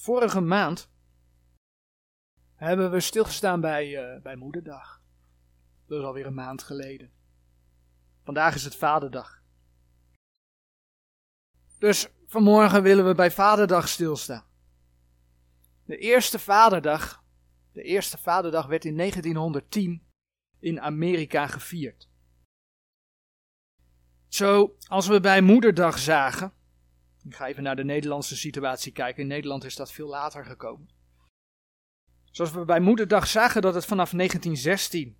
Vorige maand hebben we stilgestaan bij, uh, bij Moederdag. Dat is alweer een maand geleden. Vandaag is het Vaderdag. Dus vanmorgen willen we bij Vaderdag stilstaan. De eerste Vaderdag, de eerste Vaderdag werd in 1910 in Amerika gevierd. Zo, als we bij Moederdag zagen, ik ga even naar de Nederlandse situatie kijken, in Nederland is dat veel later gekomen. Zoals we bij Moederdag zagen dat het vanaf 1916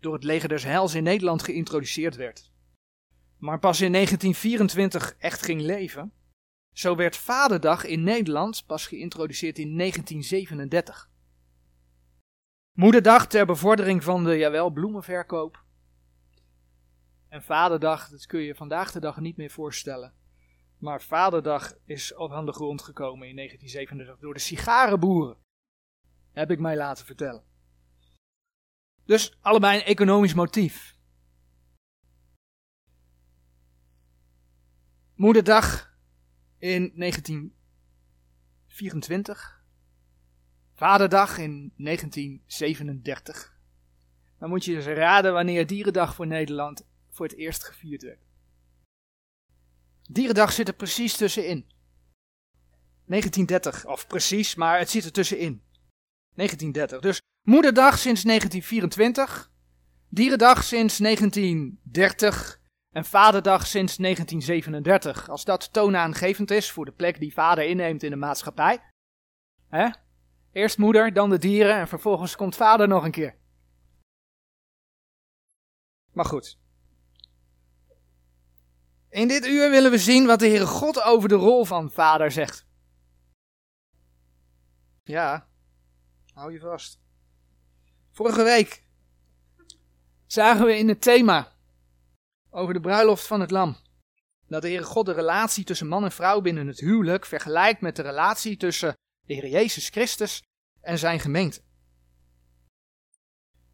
door het leger des Heils in Nederland geïntroduceerd werd. Maar pas in 1924 echt ging leven. Zo werd Vaderdag in Nederland pas geïntroduceerd in 1937. Moederdag ter bevordering van de, jawel, bloemenverkoop. En Vaderdag, dat kun je vandaag de dag niet meer voorstellen. Maar Vaderdag is op aan de grond gekomen in 1937 door de sigarenboeren. Heb ik mij laten vertellen. Dus allebei een economisch motief. Moederdag in 1924. Vaderdag in 1937. Dan moet je dus raden wanneer Dierendag voor Nederland voor het eerst gevierd werd. Dierendag zit er precies tussenin. 1930, of precies, maar het zit er tussenin. 1930. Dus Moederdag sinds 1924, Dierendag sinds 1930 en Vaderdag sinds 1937. Als dat toonaangevend is voor de plek die vader inneemt in de maatschappij. Hè? Eerst moeder, dan de dieren en vervolgens komt vader nog een keer. Maar goed. In dit uur willen we zien wat de Heere God over de rol van vader zegt. Ja, hou je vast. Vorige week zagen we in het thema over de bruiloft van het lam dat de Heere God de relatie tussen man en vrouw binnen het huwelijk vergelijkt met de relatie tussen de Heer Jezus Christus en zijn gemeente.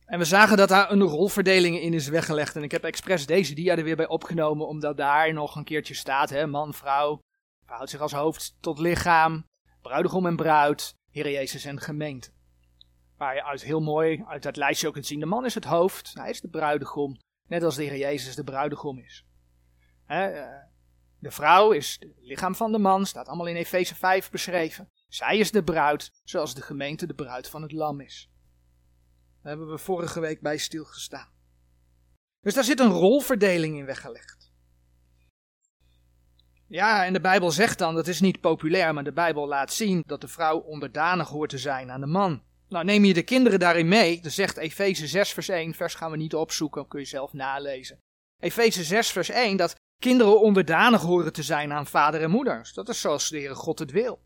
En we zagen dat daar een rolverdeling in is weggelegd. En ik heb expres deze dia er weer bij opgenomen, omdat daar nog een keertje staat: hè, man, vrouw, verhoudt zich als hoofd tot lichaam, bruidegom en bruid, Heer Jezus en gemeente. Waar je uit heel mooi uit dat lijstje ook kunt zien: de man is het hoofd, hij is de bruidegom, net als de Heer Jezus de bruidegom is. Hè, eh, de vrouw is het lichaam van de man, staat allemaal in Efeze 5 beschreven. Zij is de bruid, zoals de gemeente de bruid van het lam is. Daar hebben we vorige week bij stilgestaan. Dus daar zit een rolverdeling in weggelegd. Ja, en de Bijbel zegt dan, dat is niet populair, maar de Bijbel laat zien dat de vrouw onderdanig hoort te zijn aan de man. Nou, neem je de kinderen daarin mee, dan zegt Efeze 6 vers 1, vers gaan we niet opzoeken, kun je zelf nalezen. Efeze 6 vers 1, dat kinderen onderdanig horen te zijn aan vader en moeder. Dat is zoals de Heere God het wil.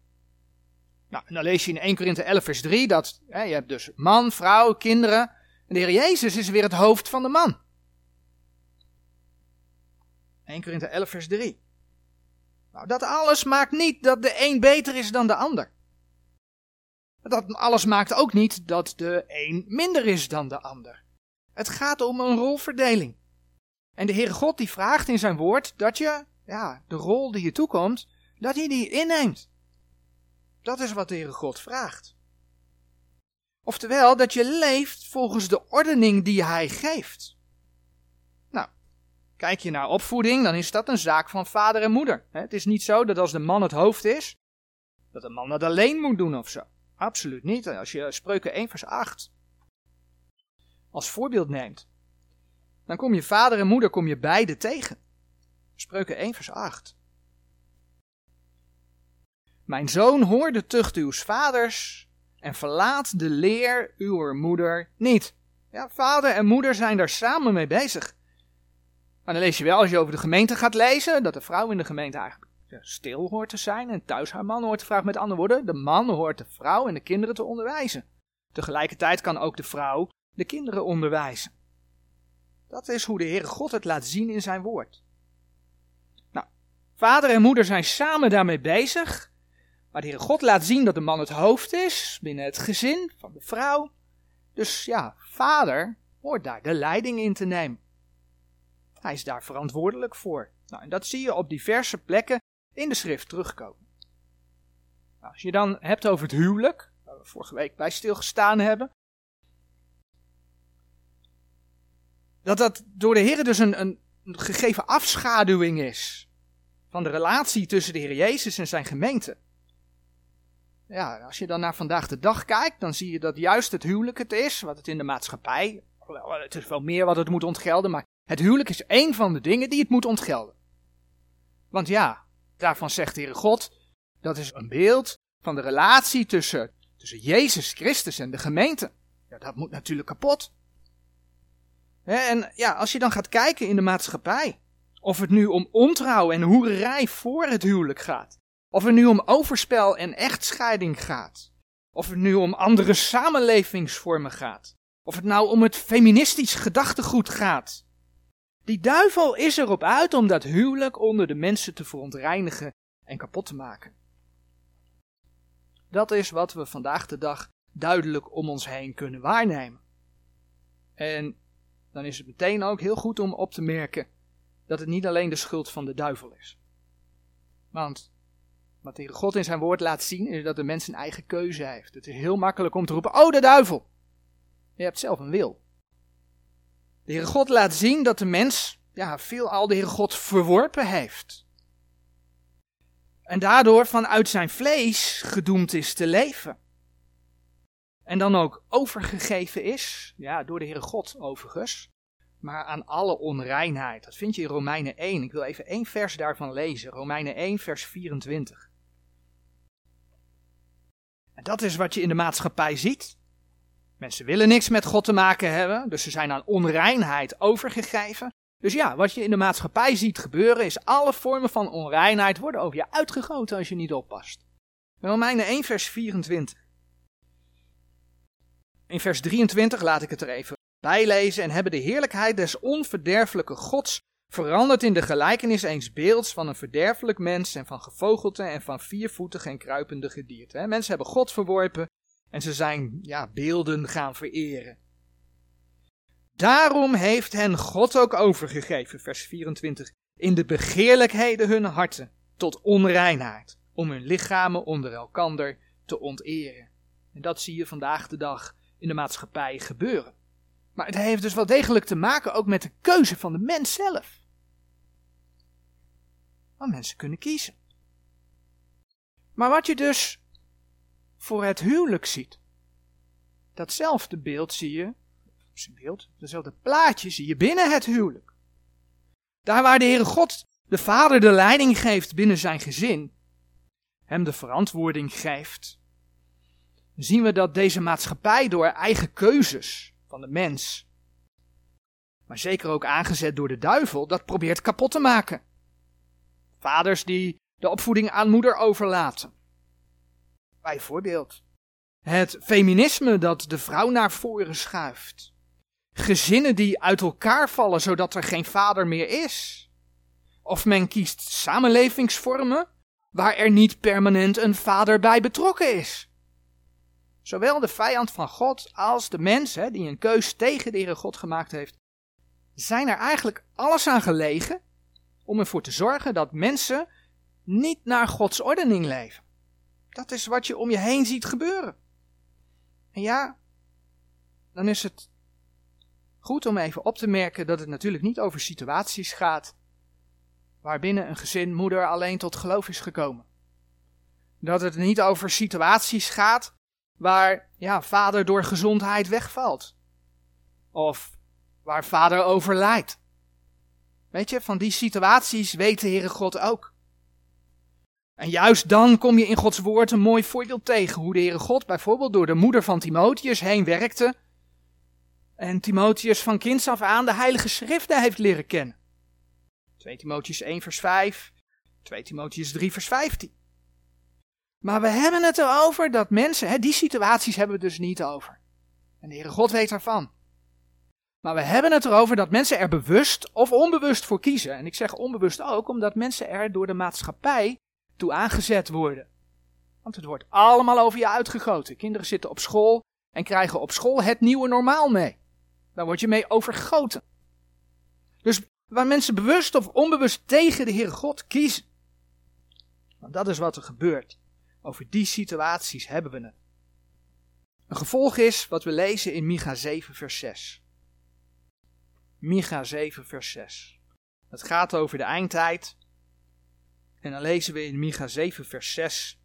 Nou, en dan lees je in 1 Korinthe 11 vers 3 dat hè, je hebt dus man, vrouw, kinderen. En de Heer Jezus is weer het hoofd van de man. 1 Korinthe 11 vers 3. Nou, dat alles maakt niet dat de een beter is dan de ander. Dat alles maakt ook niet dat de een minder is dan de ander. Het gaat om een rolverdeling. En de Heere God die vraagt in zijn woord dat je, ja, de rol die je toekomt, dat je die inneemt. Dat is wat de Heere God vraagt. Oftewel, dat je leeft volgens de ordening die Hij geeft. Nou, kijk je naar opvoeding, dan is dat een zaak van vader en moeder. Het is niet zo dat als de man het hoofd is, dat de man dat alleen moet doen of zo. Absoluut niet. Als je Spreuken 1 vers 8 als voorbeeld neemt, dan kom je vader en moeder kom je beide tegen. Spreuken 1 vers 8. Mijn zoon, hoor de tucht uws vaders en verlaat de leer uw moeder niet. Ja, vader en moeder zijn daar samen mee bezig. Maar dan lees je wel, als je over de gemeente gaat lezen, dat de vrouw in de gemeente eigenlijk stil hoort te zijn en thuis haar man hoort te vragen. Met andere woorden, de man hoort de vrouw en de kinderen te onderwijzen. Tegelijkertijd kan ook de vrouw de kinderen onderwijzen. Dat is hoe de Heere God het laat zien in zijn woord. Nou, vader en moeder zijn samen daarmee bezig. Maar de Heere God laat zien dat de man het hoofd is binnen het gezin van de vrouw. Dus ja, vader hoort daar de leiding in te nemen. Hij is daar verantwoordelijk voor. Nou, en dat zie je op diverse plekken in de schrift terugkomen. Nou, als je dan hebt over het huwelijk, waar we vorige week bij stilgestaan hebben, dat dat door de Heer dus een, een gegeven afschaduwing is van de relatie tussen de Heer Jezus en zijn gemeente. Ja, als je dan naar vandaag de dag kijkt, dan zie je dat juist het huwelijk het is, wat het in de maatschappij, het is wel meer wat het moet ontgelden, maar het huwelijk is één van de dingen die het moet ontgelden. Want ja, daarvan zegt Heere God, dat is een beeld van de relatie tussen, tussen Jezus Christus en de gemeente. Ja, dat moet natuurlijk kapot. En ja, als je dan gaat kijken in de maatschappij, of het nu om ontrouw en hoererij voor het huwelijk gaat, of het nu om overspel en echtscheiding gaat, of het nu om andere samenlevingsvormen gaat, of het nou om het feministisch gedachtegoed gaat. Die duivel is erop uit om dat huwelijk onder de mensen te verontreinigen en kapot te maken. Dat is wat we vandaag de dag duidelijk om ons heen kunnen waarnemen. En dan is het meteen ook heel goed om op te merken dat het niet alleen de schuld van de duivel is. Want wat de God in zijn woord laat zien is dat de mens een eigen keuze heeft. Het is heel makkelijk om te roepen, oh de duivel. Je hebt zelf een wil. De Heere God laat zien dat de mens ja, veelal de Heere God verworpen heeft. En daardoor vanuit zijn vlees gedoemd is te leven. En dan ook overgegeven is, ja, door de Heere God overigens, maar aan alle onreinheid. Dat vind je in Romeinen 1. Ik wil even één vers daarvan lezen. Romeinen 1, vers 24. En dat is wat je in de maatschappij ziet. Mensen willen niks met God te maken hebben, dus ze zijn aan onreinheid overgegeven. Dus ja, wat je in de maatschappij ziet gebeuren is alle vormen van onreinheid worden over je uitgegoten als je niet oppast. Romeinen 1 vers 24. In vers 23 laat ik het er even bijlezen en hebben de heerlijkheid des onverderfelijke Gods veranderd in de gelijkenis eens beelds van een verderfelijk mens en van gevogelte en van viervoetige en kruipende gedierte. Mensen hebben God verworpen en ze zijn ja, beelden gaan vereren. Daarom heeft hen God ook overgegeven, vers 24, in de begeerlijkheden hun harten tot onreinheid, om hun lichamen onder elkander te onteren. En dat zie je vandaag de dag in de maatschappij gebeuren. Maar het heeft dus wel degelijk te maken ook met de keuze van de mens zelf. Want mensen kunnen kiezen. Maar wat je dus voor het huwelijk ziet, datzelfde beeld zie je, beeld, dezelfde plaatje zie je binnen het huwelijk. Daar waar de Heere God de vader de leiding geeft binnen zijn gezin, hem de verantwoording geeft, zien we dat deze maatschappij door eigen keuzes van de mens, maar zeker ook aangezet door de duivel, dat probeert kapot te maken. Vaders die de opvoeding aan moeder overlaten. Bijvoorbeeld het feminisme dat de vrouw naar voren schuift. Gezinnen die uit elkaar vallen zodat er geen vader meer is. Of men kiest samenlevingsvormen waar er niet permanent een vader bij betrokken is. Zowel de vijand van God als de mens, die een keus tegen de Heere God gemaakt heeft, zijn er eigenlijk alles aan gelegen om ervoor te zorgen dat mensen niet naar Gods ordening leven. Dat is wat je om je heen ziet gebeuren. En ja, dan is het goed om even op te merken dat het natuurlijk niet over situaties gaat waarbinnen een gezin moeder alleen tot geloof is gekomen. Dat het niet over situaties gaat waar ja, vader door gezondheid wegvalt. Of waar vader overlijdt. Weet je, van die situaties weet de Heere God ook. En juist dan kom je in Gods woord een mooi voorbeeld tegen hoe de Heere God bijvoorbeeld door de moeder van Timotheus heen werkte en Timotheus van kinds af aan de heilige schriften heeft leren kennen. 2 Timotheus 1 vers 5, 2 Timotheus 3 vers 15. Maar we hebben het erover dat mensen, hè, die situaties hebben we dus niet over. En de Heere God weet daarvan. Maar we hebben het erover dat mensen er bewust of onbewust voor kiezen. En ik zeg onbewust ook omdat mensen er door de maatschappij toe aangezet worden. Want het wordt allemaal over je uitgegoten. Kinderen zitten op school en krijgen op school het nieuwe normaal mee. Daar word je mee overgoten. Dus waar mensen bewust of onbewust tegen de Heere God kiezen. Want dat is wat er gebeurt. Over die situaties hebben we het. Een gevolg is wat we lezen in Micha 7, vers 6. Micha 7, vers 6. Het gaat over de eindtijd. En dan lezen we in Micha 7, vers 6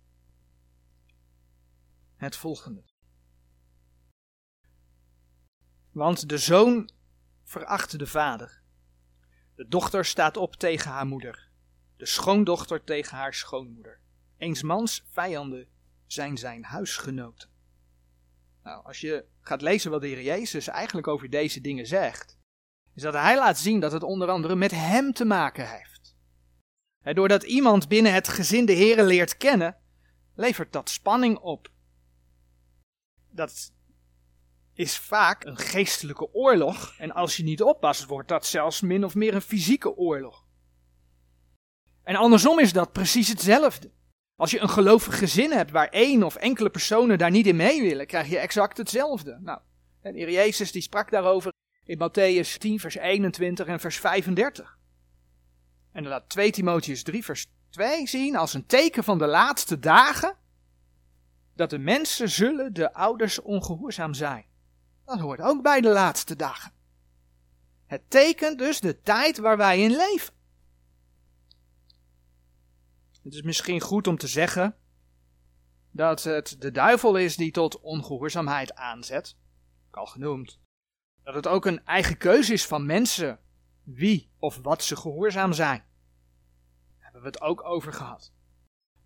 het volgende. Want de zoon veracht de vader. De dochter staat op tegen haar moeder. De schoondochter tegen haar schoonmoeder. Eens mans vijanden zijn zijn huisgenoten. Nou, als je gaat lezen wat de Heer Jezus eigenlijk over deze dingen zegt, is dat hij laat zien dat het onder andere met hem te maken heeft. doordat iemand binnen het gezin de Heer leert kennen, levert dat spanning op. Dat is vaak een geestelijke oorlog en als je niet oppast, wordt dat zelfs min of meer een fysieke oorlog. En andersom is dat precies hetzelfde. Als je een gelovig gezin hebt waar één of enkele personen daar niet in mee willen, krijg je exact hetzelfde. Nou, en de Heer Jezus die sprak daarover in Matthäus 10 vers 21 en vers 35. En dan laat 2 Timotheus 3 vers 2 zien als een teken van de laatste dagen dat de mensen zullen de ouders ongehoorzaam zijn. Dat hoort ook bij de laatste dagen. Het tekent dus de tijd waar wij in leven. Het is misschien goed om te zeggen dat het de duivel is die tot ongehoorzaamheid aanzet, al genoemd. Dat het ook een eigen keuze is van mensen wie of wat ze gehoorzaam zijn. Daar hebben we het ook over gehad.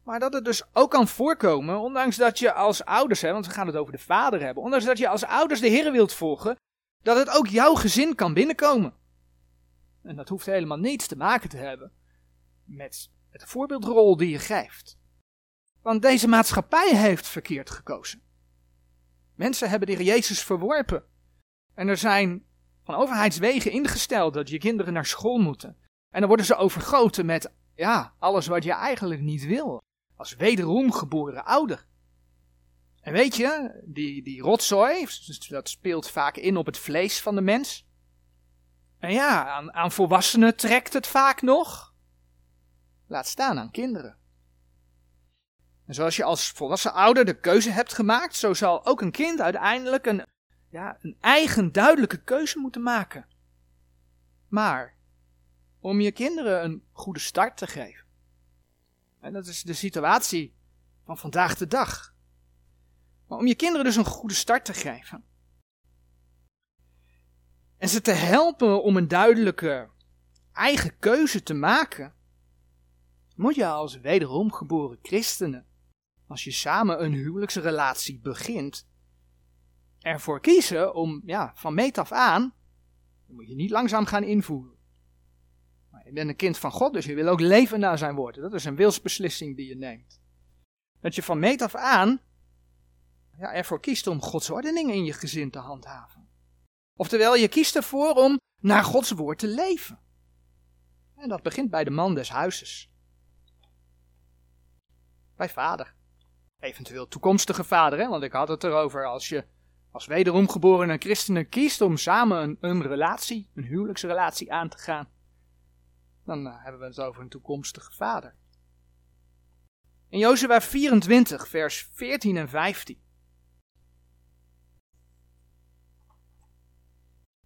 Maar dat het dus ook kan voorkomen, ondanks dat je als ouders, hè, want we gaan het over de vader hebben, ondanks dat je als ouders de Heer wilt volgen, dat het ook jouw gezin kan binnenkomen. En dat hoeft helemaal niets te maken te hebben met het voorbeeldrol die je geeft. Want deze maatschappij heeft verkeerd gekozen. Mensen hebben de Heer Jezus verworpen. En er zijn van overheidswegen ingesteld dat je kinderen naar school moeten. En dan worden ze overgoten met, ja, alles wat je eigenlijk niet wil. Als wederom geboren ouder. En weet je, die, die rotzooi, dat speelt vaak in op het vlees van de mens. En ja, aan, aan volwassenen trekt het vaak nog. Laat staan aan kinderen. En zoals je als volwassen ouder de keuze hebt gemaakt, zo zal ook een kind uiteindelijk een, ja, een eigen duidelijke keuze moeten maken. Maar om je kinderen een goede start te geven. En dat is de situatie van vandaag de dag. Maar om je kinderen dus een goede start te geven. En ze te helpen om een duidelijke eigen keuze te maken moet je als wederom geboren christenen, als je samen een huwelijksrelatie begint, ervoor kiezen om ja, van meet af aan, moet je niet langzaam gaan invoeren. Maar je bent een kind van God, dus je wil ook leven naar zijn woorden. Dat is een wilsbeslissing die je neemt. Dat je van meet af aan ja, ervoor kiest om Gods ordening in je gezin te handhaven. Oftewel, je kiest ervoor om naar Gods woord te leven. En dat begint bij de man des huizes bij vader. Eventueel toekomstige vader, hè? want ik had het erover als je als wederom geboren christenen kiest om samen een, een relatie, een huwelijksrelatie aan te gaan. Dan uh, hebben we het over een toekomstige vader. In Jozua 24, vers 14 en 15.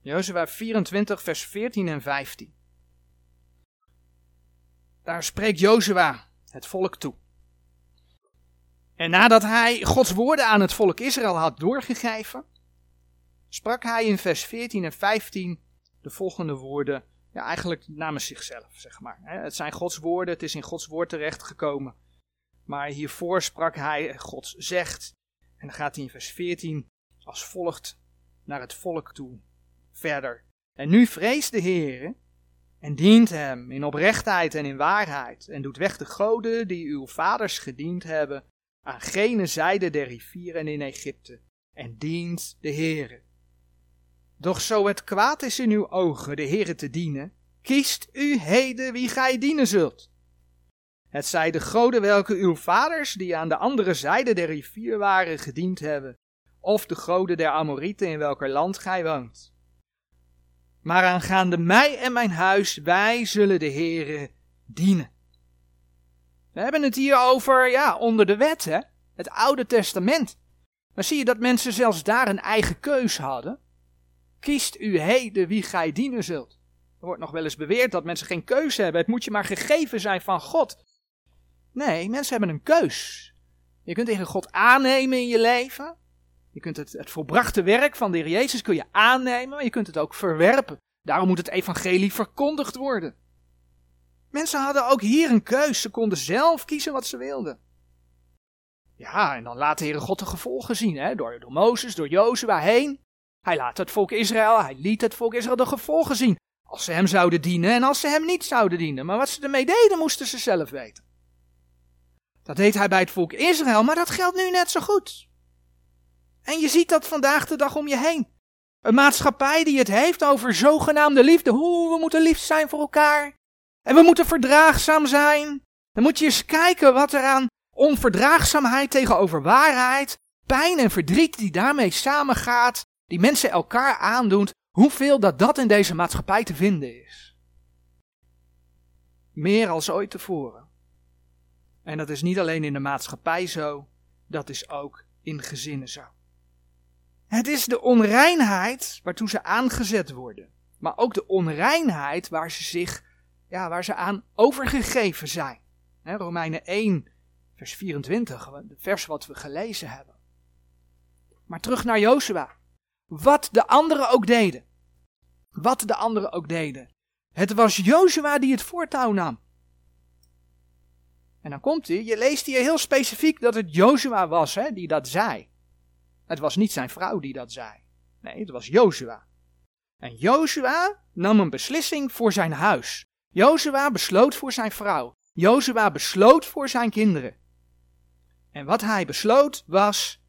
Jozua 24, vers 14 en 15. Daar spreekt Jozua het volk toe. En nadat hij Gods woorden aan het volk Israël had doorgegeven, sprak hij in vers 14 en 15 de volgende woorden, ja, eigenlijk namens zichzelf, zeg maar. Het zijn Gods woorden, het is in Gods woord terechtgekomen. Maar hiervoor sprak hij, God zegt, en dan gaat hij in vers 14 als volgt naar het volk toe, verder. En nu vreest de Heer en dient hem in oprechtheid en in waarheid, en doet weg de goden die uw vaders gediend hebben, aan gene zijde der rivieren in Egypte en dient de Heere. Doch zo het kwaad is in uw ogen de Heere te dienen, kiest u heden wie gij dienen zult. Het zij de goden welke uw vaders, die aan de andere zijde der rivier waren, gediend hebben, of de goden der Amorieten in welker land gij woont. Maar aangaande mij en mijn huis, wij zullen de Heere dienen. We hebben het hier over, ja, onder de wet, hè? Het Oude Testament. Maar zie je dat mensen zelfs daar een eigen keus hadden? Kiest u heden wie gij dienen zult. Er wordt nog wel eens beweerd dat mensen geen keuze hebben. Het moet je maar gegeven zijn van God. Nee, mensen hebben een keus. Je kunt tegen God aannemen in je leven. Je kunt het, het volbrachte werk van de Heer Jezus kun je aannemen, maar je kunt het ook verwerpen. Daarom moet het evangelie verkondigd worden. Mensen hadden ook hier een keus. Ze konden zelf kiezen wat ze wilden. Ja, en dan laat de Heere God de gevolgen zien, hè? Door, door Mozes, door Jozua heen. Hij laat het volk Israël, hij liet het volk Israël de gevolgen zien. Als ze hem zouden dienen en als ze hem niet zouden dienen. Maar wat ze ermee deden, moesten ze zelf weten. Dat deed hij bij het volk Israël, maar dat geldt nu net zo goed. En je ziet dat vandaag de dag om je heen. Een maatschappij die het heeft over zogenaamde liefde. Hoe we moeten lief zijn voor elkaar. En we moeten verdraagzaam zijn. Dan moet je eens kijken wat er aan onverdraagzaamheid tegenover waarheid, pijn en verdriet die daarmee samengaat, die mensen elkaar aandoen, hoeveel dat dat in deze maatschappij te vinden is. Meer als ooit tevoren. En dat is niet alleen in de maatschappij zo, dat is ook in gezinnen zo. Het is de onreinheid waartoe ze aangezet worden, maar ook de onreinheid waar ze zich, ja, waar ze aan overgegeven zijn. Romeinen 1, vers 24, het vers wat we gelezen hebben. Maar terug naar Jozua. Wat de anderen ook deden. Wat de anderen ook deden. Het was Jozua die het voortouw nam. En dan komt hij, je leest hier heel specifiek dat het Jozua was hè, die dat zei. Het was niet zijn vrouw die dat zei. Nee, het was Jozua. En Jozua nam een beslissing voor zijn huis. Jozua besloot voor zijn vrouw. Jozua besloot voor zijn kinderen. En wat hij besloot was: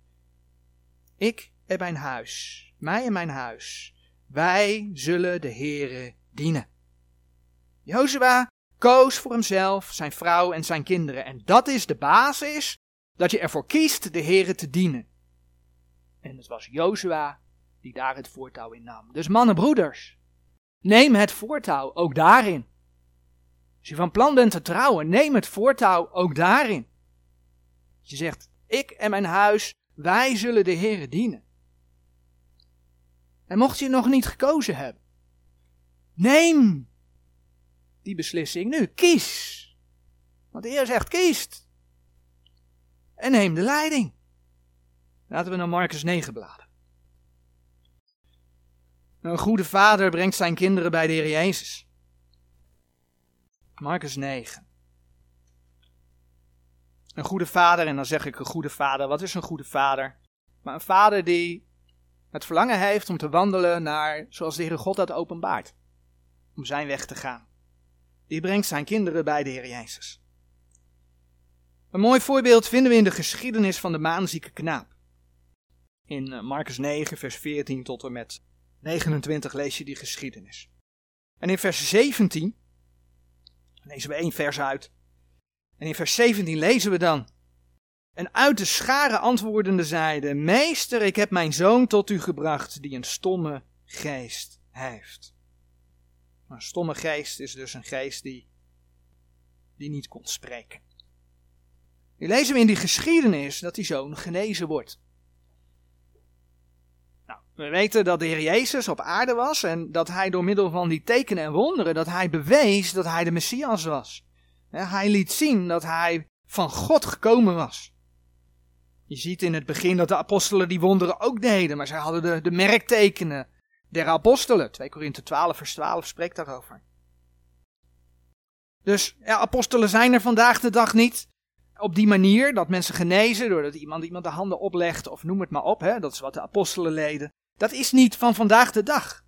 Ik en mijn huis, mij en mijn huis, wij zullen de Heere dienen. Jozua koos voor hemzelf, zijn vrouw en zijn kinderen. En dat is de basis dat je ervoor kiest de Heere te dienen. En het was Jozua die daar het voortouw in nam. Dus mannen, broeders, neem het voortouw ook daarin. Als je van plan bent te trouwen, neem het voortouw ook daarin. Je zegt, ik en mijn huis, wij zullen de Heere dienen. En mocht je nog niet gekozen hebben, neem die beslissing nu. Kies. Want de Heer zegt, kiest. En neem de leiding. Laten we naar Marcus 9 bladeren. Een goede vader brengt zijn kinderen bij de Heer Jezus. Marcus 9. Een goede vader, en dan zeg ik een goede vader. Wat is een goede vader? Maar een vader die het verlangen heeft om te wandelen naar zoals de Heere God dat openbaart. Om zijn weg te gaan. Die brengt zijn kinderen bij de Heer Jezus. Een mooi voorbeeld vinden we in de geschiedenis van de maanzieke knaap. In eh, Marcus 9, vers 14 tot en met 29 lees je die geschiedenis. En in vers 17 lezen we één vers uit. En in vers 17 lezen we dan. En uit de schare antwoordende zeide: Meester, ik heb mijn zoon tot u gebracht, die een stomme geest heeft. Een stomme geest is dus een geest die, die niet kon spreken. Nu lezen we in die geschiedenis dat die zoon genezen wordt. We weten dat de Heer Jezus op aarde was en dat hij door middel van die tekenen en wonderen, dat hij bewees dat hij de Messias was. Hij liet zien dat hij van God gekomen was. Je ziet in het begin dat de apostelen die wonderen ook deden, maar zij hadden de, de merktekenen der apostelen. 2 Korinthe 12 vers 12 spreekt daarover. Dus ja, apostelen zijn er vandaag de dag niet op die manier dat mensen genezen doordat iemand iemand de handen oplegt of noem het maar op. Hè, dat is wat de apostelen leden. Dat is niet van vandaag de dag.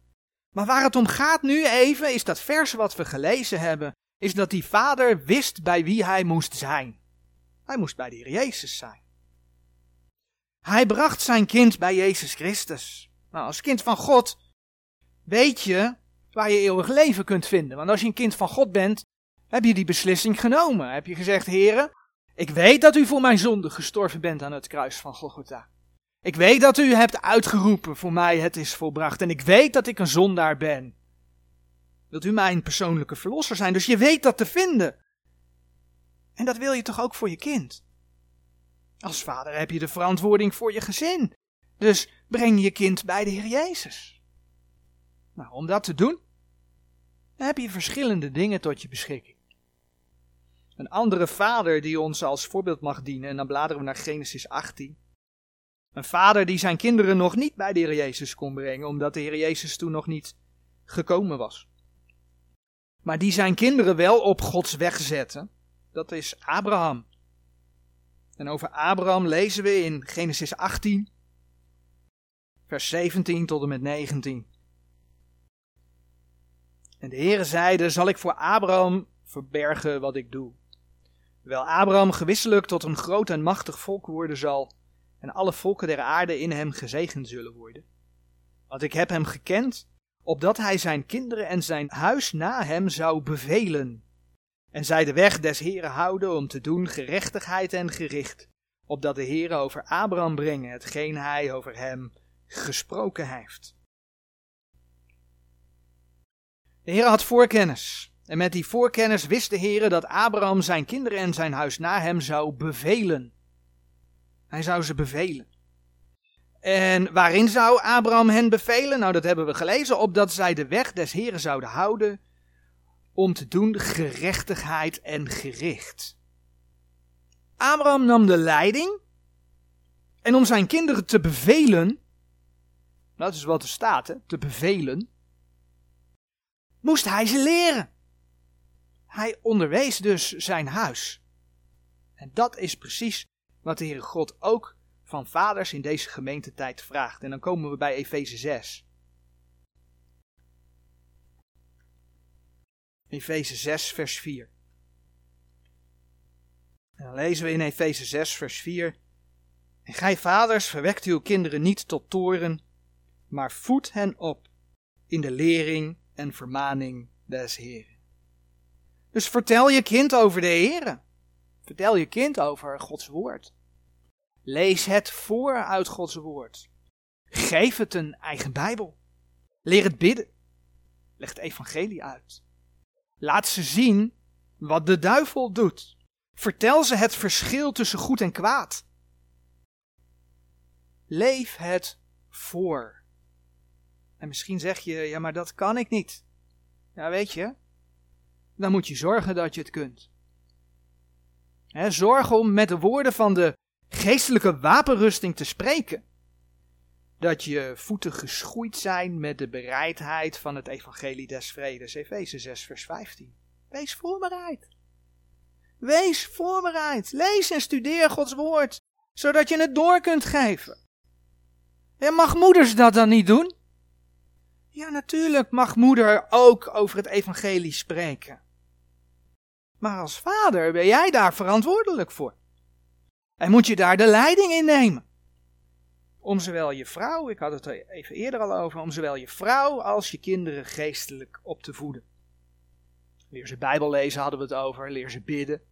Maar waar het om gaat nu even is dat vers wat we gelezen hebben, is dat die vader wist bij wie hij moest zijn. Hij moest bij de Heer Jezus zijn. Hij bracht zijn kind bij Jezus Christus. Nou, als kind van God weet je waar je eeuwig leven kunt vinden. Want als je een kind van God bent, heb je die beslissing genomen. Heb je gezegd, heren, ik weet dat u voor mijn zonde gestorven bent aan het kruis van Golgotha. Ik weet dat u hebt uitgeroepen voor mij, het is volbracht. En ik weet dat ik een zondaar ben. Wilt u mijn persoonlijke verlosser zijn? Dus je weet dat te vinden. En dat wil je toch ook voor je kind? Als vader heb je de verantwoording voor je gezin. Dus breng je kind bij de Heer Jezus. Nou, om dat te doen, heb je verschillende dingen tot je beschikking. Een andere vader die ons als voorbeeld mag dienen, en dan bladeren we naar Genesis 18. Een vader die zijn kinderen nog niet bij de Heer Jezus kon brengen, omdat de Heer Jezus toen nog niet gekomen was. Maar die zijn kinderen wel op Gods weg zette, dat is Abraham. En over Abraham lezen we in Genesis 18, vers 17 tot en met 19. En de Heere zeide, zal ik voor Abraham verbergen wat ik doe. Terwijl Abraham gewisselijk tot een groot en machtig volk worden zal, en alle volken der aarde in hem gezegend zullen worden. Want ik heb hem gekend, opdat hij zijn kinderen en zijn huis na hem zou bevelen. En zij de weg des Heren houden om te doen gerechtigheid en gericht, opdat de Heere over Abraham brengen hetgeen hij over hem gesproken heeft. De Heer had voorkennis. En met die voorkennis wist de Heer dat Abraham zijn kinderen en zijn huis na hem zou bevelen. Hij zou ze bevelen. En waarin zou Abraham hen bevelen? Nou, dat hebben we gelezen, opdat zij de weg des Heren zouden houden om te doen gerechtigheid en gericht. Abraham nam de leiding en om zijn kinderen te bevelen, dat is wat er staat, hè, te bevelen, moest hij ze leren. Hij onderwees dus zijn huis. En dat is precies wat de Heere God ook van vaders in deze gemeentetijd vraagt. En dan komen we bij Efeze 6. Efeze 6, vers 4. En dan lezen we in Efeze 6, vers 4. En gij vaders, verwekt uw kinderen niet tot toren, maar voed hen op in de lering en vermaning des Heeren. Dus vertel je kind over de Heeren. Vertel je kind over Gods woord. Lees het voor uit Gods woord. Geef het een eigen Bijbel. Leer het bidden. Leg het evangelie uit. Laat ze zien wat de duivel doet. Vertel ze het verschil tussen goed en kwaad. Leef het voor. En misschien zeg je, ja, maar dat kan ik niet. Ja, weet je, dan moet je zorgen dat je het kunt. zorg om met de woorden van de geestelijke wapenrusting te spreken. Dat je voeten geschoeid zijn met de bereidheid van het evangelie des vredes. Efeze 6 vers 15. Wees voorbereid. Wees voorbereid. Lees en studeer Gods woord, zodat je het door kunt geven. En mag moeders dat dan niet doen? Ja, natuurlijk mag moeder ook over het evangelie spreken. Maar als vader ben jij daar verantwoordelijk voor. En moet je daar de leiding in nemen. Om zowel je vrouw, ik had het er even eerder al over, om zowel je vrouw als je kinderen geestelijk op te voeden. Leer ze Bijbel lezen hadden we het over, leer ze bidden.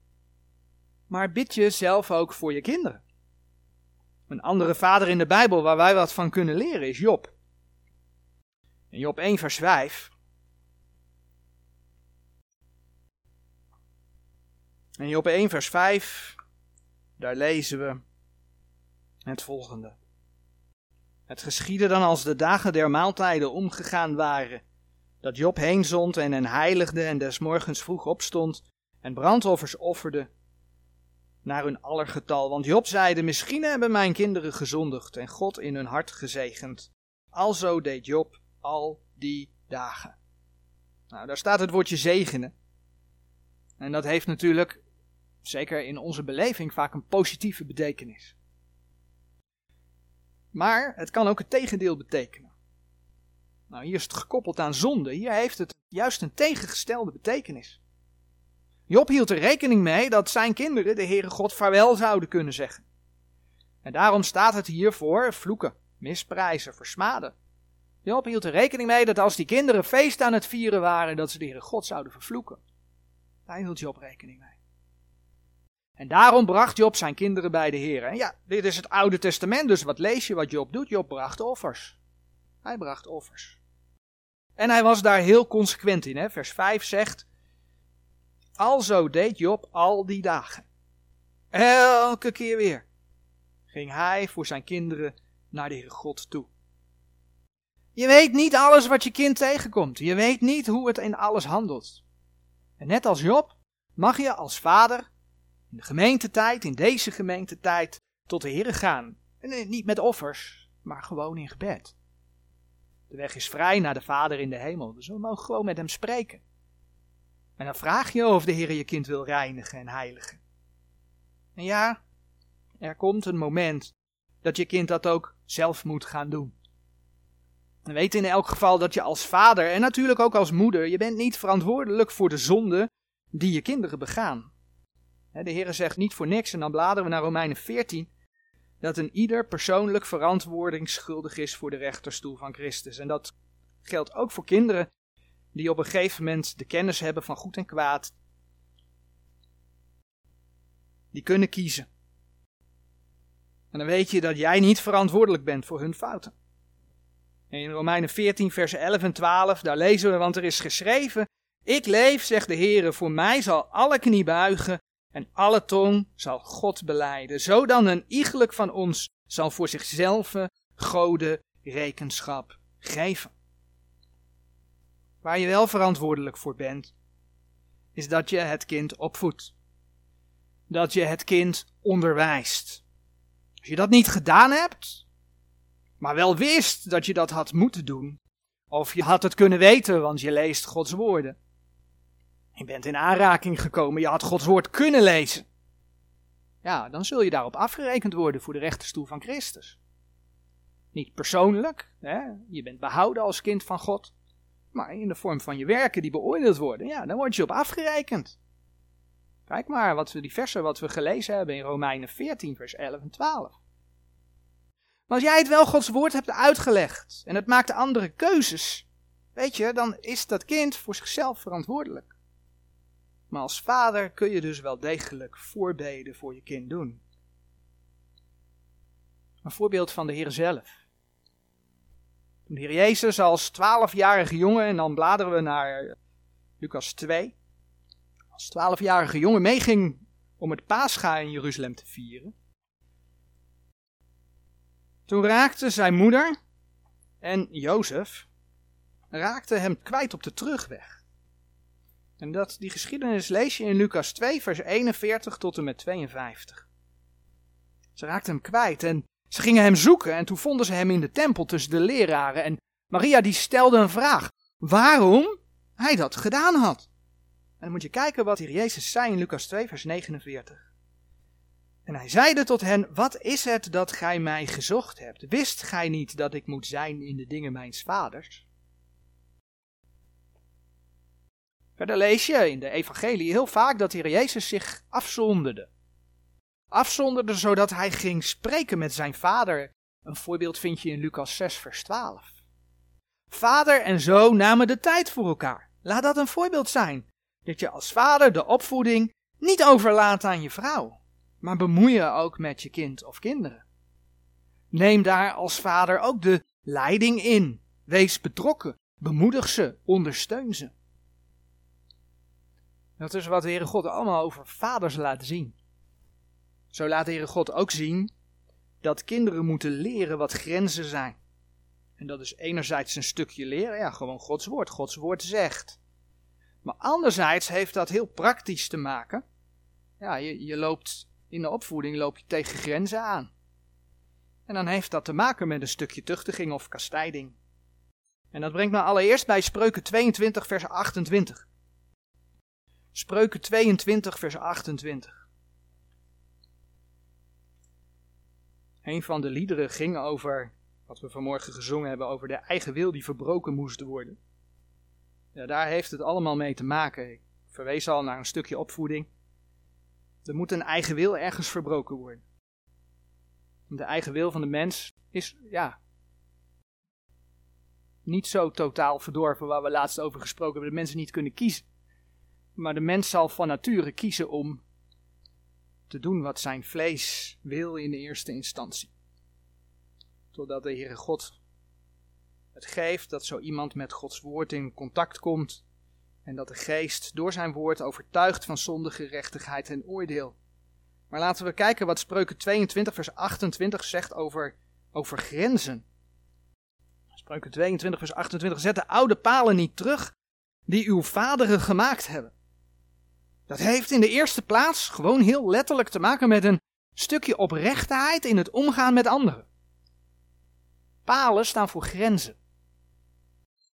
Maar bid je zelf ook voor je kinderen. Een andere vader in de Bijbel waar wij wat van kunnen leren is Job. In Job 1 vers 5 In Job 1 vers 5 daar lezen we het volgende. Het geschiedde dan als de dagen der maaltijden omgegaan waren, dat Job heenzond en hen heiligde en des morgens vroeg opstond en brandoffers offerde naar hun allergetal. Want Job zeide, misschien hebben mijn kinderen gezondigd en God in hun hart gezegend. Alzo deed Job al die dagen. Nou, daar staat het woordje zegenen. En dat heeft natuurlijk zeker in onze beleving, vaak een positieve betekenis. Maar het kan ook het tegendeel betekenen. Nou, hier is het gekoppeld aan zonde. Hier heeft het juist een tegengestelde betekenis. Job hield er rekening mee dat zijn kinderen de Heere God vaarwel zouden kunnen zeggen. En daarom staat het hier voor vloeken, misprijzen, versmaden. Job hield er rekening mee dat als die kinderen feest aan het vieren waren, dat ze de Heere God zouden vervloeken. Daar hield Job rekening mee. En daarom bracht Job zijn kinderen bij de Heer. En ja, dit is het Oude Testament, dus wat lees je wat Job doet? Job bracht offers. Hij bracht offers. En hij was daar heel consequent in. Hè? Vers 5 zegt, Alzo deed Job al die dagen. Elke keer weer ging hij voor zijn kinderen naar de Heere God toe. Je weet niet alles wat je kind tegenkomt. Je weet niet hoe het in alles handelt. En net als Job mag je als vader in de gemeentetijd, in deze gemeentetijd, tot de Heere gaan. En eh, niet met offers, maar gewoon in gebed. De weg is vrij naar de Vader in de hemel, dus we mogen gewoon met hem spreken. En dan vraag je of de Heer je kind wil reinigen en heiligen. En ja, er komt een moment dat je kind dat ook zelf moet gaan doen. En weet in elk geval dat je als vader en natuurlijk ook als moeder, je bent niet verantwoordelijk voor de zonde die je kinderen begaan. De Heer zegt niet voor niks, en dan bladeren we naar Romeinen 14, dat een ieder persoonlijk verantwoording schuldig is voor de rechterstoel van Christus. En dat geldt ook voor kinderen die op een gegeven moment de kennis hebben van goed en kwaad. Die kunnen kiezen. En dan weet je dat jij niet verantwoordelijk bent voor hun fouten. in Romeinen 14, vers 11 en 12, daar lezen we, want er is geschreven, ik leef, zegt de Heere, voor mij zal alle knie buigen en alle tong zal God beleiden. Zo dan een iegelijk van ons zal voor zichzelf gode rekenschap geven. Waar je wel verantwoordelijk voor bent, is dat je het kind opvoedt. Dat je het kind onderwijst. Als je dat niet gedaan hebt, maar wel wist dat je dat had moeten doen, of je had het kunnen weten, want je leest Gods woorden, je bent in aanraking gekomen, je had Gods woord kunnen lezen. Ja, dan zul je daarop afgerekend worden voor de rechterstoel van Christus. Niet persoonlijk, hè? je bent behouden als kind van God, maar in de vorm van je werken die beoordeeld worden, ja, dan word je op afgerekend. Kijk maar wat we, die versen wat we gelezen hebben in Romeinen 14, vers 11 en 12. Maar als jij het wel Gods woord hebt uitgelegd en het maakt andere keuzes, weet je, dan is dat kind voor zichzelf verantwoordelijk. Maar als vader kun je dus wel degelijk voorbeden voor je kind doen. Een voorbeeld van de Heer zelf. Toen de Heer Jezus als twaalfjarige jongen, en dan bladeren we naar Lucas 2, als twaalfjarige jongen meeging om het paascha in Jeruzalem te vieren. Toen raakte zijn moeder en Jozef raakten hem kwijt op de terugweg. En dat, die geschiedenis lees je in Lucas 2, vers 41 tot en met 52. Ze raakten hem kwijt en ze gingen hem zoeken en toen vonden ze hem in de tempel tussen de leraren. En Maria die stelde een vraag, waarom hij dat gedaan had. En dan moet je kijken wat hier Jezus zei in Lucas 2, vers 49. En hij zeide tot hen, wat is het dat gij mij gezocht hebt? Wist gij niet dat ik moet zijn in de dingen mijns vaders? Verder lees je in de evangelie heel vaak dat de Heer Jezus zich afzonderde. Afzonderde zodat hij ging spreken met zijn vader. Een voorbeeld vind je in Lucas 6 vers 12. Vader en zoon namen de tijd voor elkaar. Laat dat een voorbeeld zijn. Dat je als vader de opvoeding niet overlaat aan je vrouw, maar bemoei je ook met je kind of kinderen. Neem daar als vader ook de leiding in. Wees betrokken, bemoedig ze, ondersteun ze. Dat is wat de Heere God allemaal over vaders laat zien. Zo laat de Heere God ook zien dat kinderen moeten leren wat grenzen zijn. En dat is enerzijds een stukje leren, ja, gewoon Gods woord. Gods woord zegt. Maar anderzijds heeft dat heel praktisch te maken. Ja, je, je loopt in de opvoeding loop je tegen grenzen aan. En dan heeft dat te maken met een stukje tuchtiging of kastijding. En dat brengt me allereerst bij Spreuken 22, vers 28. Spreuken 22, vers 28. Een van de liederen ging over, wat we vanmorgen gezongen hebben, over de eigen wil die verbroken moest worden. Ja, daar heeft het allemaal mee te maken. Ik verwees al naar een stukje opvoeding. Er moet een eigen wil ergens verbroken worden. De eigen wil van de mens is, ja, niet zo totaal verdorven waar we laatst over gesproken hebben, dat mensen niet kunnen kiezen. Maar de mens zal van nature kiezen om te doen wat zijn vlees wil in de eerste instantie. Totdat de Heere God het geeft dat zo iemand met Gods woord in contact komt En dat de geest door zijn woord overtuigt van zonde, gerechtigheid en oordeel. Maar laten we kijken wat Spreuken 22 vers 28 zegt over, over grenzen. Spreuken 22 vers 28 zet de oude palen niet terug die uw vaderen gemaakt hebben. Dat heeft in de eerste plaats gewoon heel letterlijk te maken met een stukje oprechtheid in het omgaan met anderen. Palen staan voor grenzen.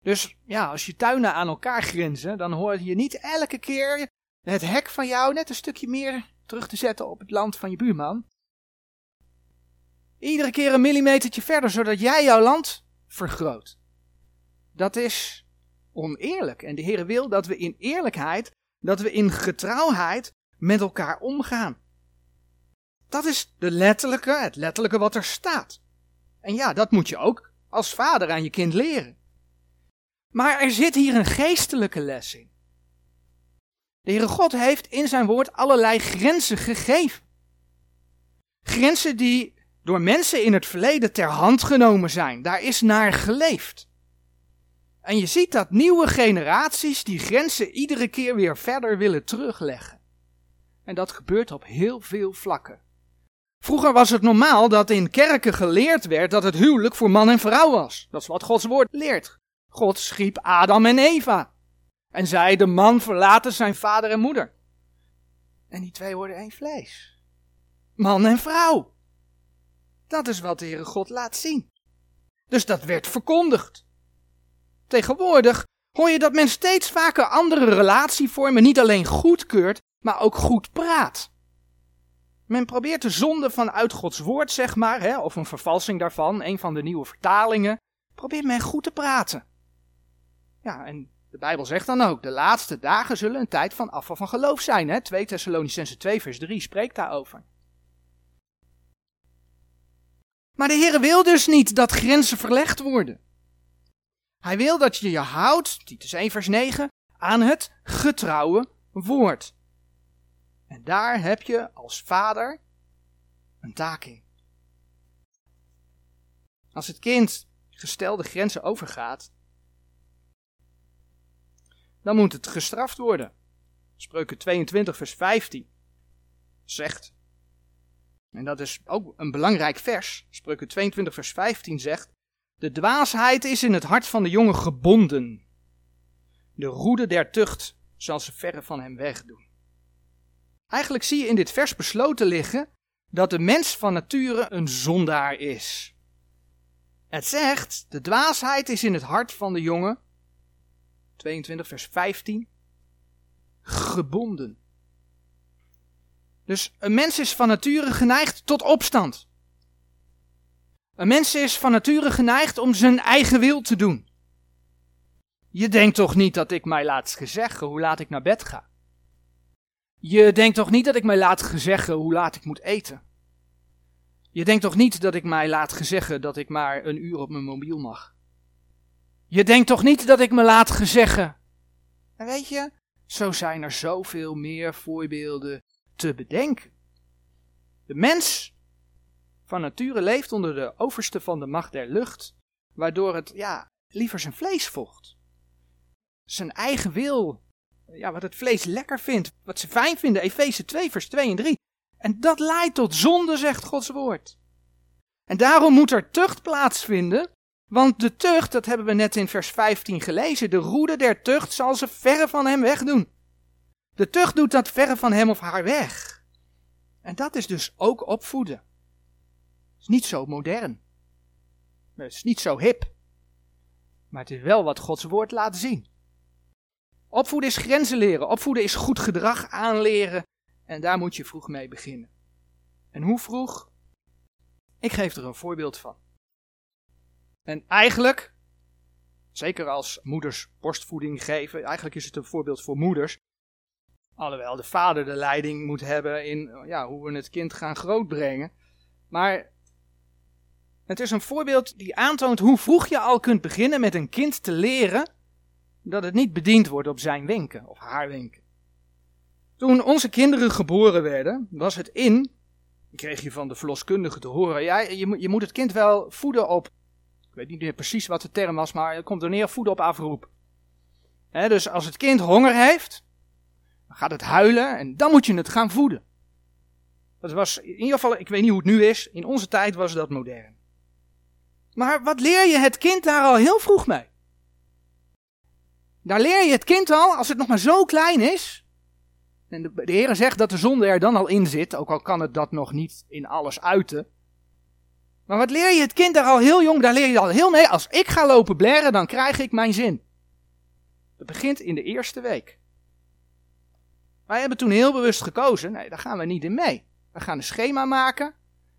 Dus ja, als je tuinen aan elkaar grenzen, dan hoor je niet elke keer het hek van jou net een stukje meer terug te zetten op het land van je buurman. Iedere keer een millimetertje verder, zodat jij jouw land vergroot. Dat is oneerlijk. En de Heer wil dat we in eerlijkheid, dat we in getrouwheid met elkaar omgaan. Dat is de letterlijke, het letterlijke wat er staat. En ja, dat moet je ook als vader aan je kind leren. Maar er zit hier een geestelijke les in. De Heere God heeft in zijn woord allerlei grenzen gegeven. Grenzen die door mensen in het verleden ter hand genomen zijn. Daar is naar geleefd. En je ziet dat nieuwe generaties die grenzen iedere keer weer verder willen terugleggen. En dat gebeurt op heel veel vlakken. Vroeger was het normaal dat in kerken geleerd werd dat het huwelijk voor man en vrouw was. Dat is wat Gods woord leert. God schiep Adam en Eva. En zei, de man verlaten zijn vader en moeder. En die twee worden één vlees. Man en vrouw. Dat is wat de Heere God laat zien. Dus dat werd verkondigd. Tegenwoordig hoor je dat men steeds vaker andere relatievormen niet alleen goedkeurt, maar ook goed praat. Men probeert de zonde vanuit Gods woord, zeg maar, hè, of een vervalsing daarvan, een van de nieuwe vertalingen, probeert men goed te praten. Ja, en de Bijbel zegt dan ook, de laatste dagen zullen een tijd van afval van geloof zijn. Hè? 2 Thessalonicense 2 vers 3 spreekt daarover. Maar de Heer wil dus niet dat grenzen verlegd worden. Hij wil dat je je houdt, Titus 1 vers 9, aan het getrouwe woord. En daar heb je als vader een taak in. Als het kind gestelde grenzen overgaat, dan moet het gestraft worden. Spreuken 22 vers 15 zegt, en dat is ook een belangrijk vers, Spreuken 22 vers 15 zegt, de dwaasheid is in het hart van de jongen gebonden. De roede der tucht zal ze verre van hem wegdoen. Eigenlijk zie je in dit vers besloten liggen dat de mens van nature een zondaar is. Het zegt, de dwaasheid is in het hart van de jongen, 22 vers 15, gebonden. Dus een mens is van nature geneigd tot opstand. Een mens is van nature geneigd om zijn eigen wil te doen. Je denkt toch niet dat ik mij laat gezeggen hoe laat ik naar bed ga? Je denkt toch niet dat ik mij laat gezeggen hoe laat ik moet eten? Je denkt toch niet dat ik mij laat gezeggen dat ik maar een uur op mijn mobiel mag? Je denkt toch niet dat ik me laat gezeggen? En weet je, zo zijn er zoveel meer voorbeelden te bedenken. De mens van nature leeft onder de overste van de macht der lucht, waardoor het ja, liever zijn vlees vocht. Zijn eigen wil, ja, wat het vlees lekker vindt, wat ze fijn vinden, Efeze 2 vers 2 en 3. En dat leidt tot zonde, zegt Gods woord. En daarom moet er tucht plaatsvinden, want de tucht, dat hebben we net in vers 15 gelezen, de roede der tucht zal ze verre van hem wegdoen. De tucht doet dat verre van hem of haar weg. En dat is dus ook opvoeden is niet zo modern. Het is niet zo hip. Maar het is wel wat Gods woord laat zien. Opvoeden is grenzen leren. Opvoeden is goed gedrag aanleren. En daar moet je vroeg mee beginnen. En hoe vroeg? Ik geef er een voorbeeld van. En eigenlijk, zeker als moeders borstvoeding geven, eigenlijk is het een voorbeeld voor moeders. Alhoewel de vader de leiding moet hebben in ja, hoe we het kind gaan grootbrengen. Maar het is een voorbeeld die aantoont hoe vroeg je al kunt beginnen met een kind te leren dat het niet bediend wordt op zijn wenken of haar wenken. Toen onze kinderen geboren werden, was het in, kreeg je van de verloskundige te horen, ja, je, moet, het kind wel voeden op, ik weet niet meer precies wat de term was, maar het komt er neer, voeden op afroep. dus als het kind honger heeft, dan gaat het huilen en dan moet je het gaan voeden. Dat was in ieder geval, ik weet niet hoe het nu is, in onze tijd was dat modern. Maar wat leer je het kind daar al heel vroeg mee? Daar leer je het kind al, als het nog maar zo klein is. En de, de Heer zegt dat de zonde er dan al in zit, ook al kan het dat nog niet in alles uiten. Maar wat leer je het kind daar al heel jong, daar leer je al heel mee. Als ik ga lopen blaren, dan krijg ik mijn zin. Dat begint in de eerste week. Wij hebben toen heel bewust gekozen, nee, daar gaan we niet in mee. We gaan een schema maken.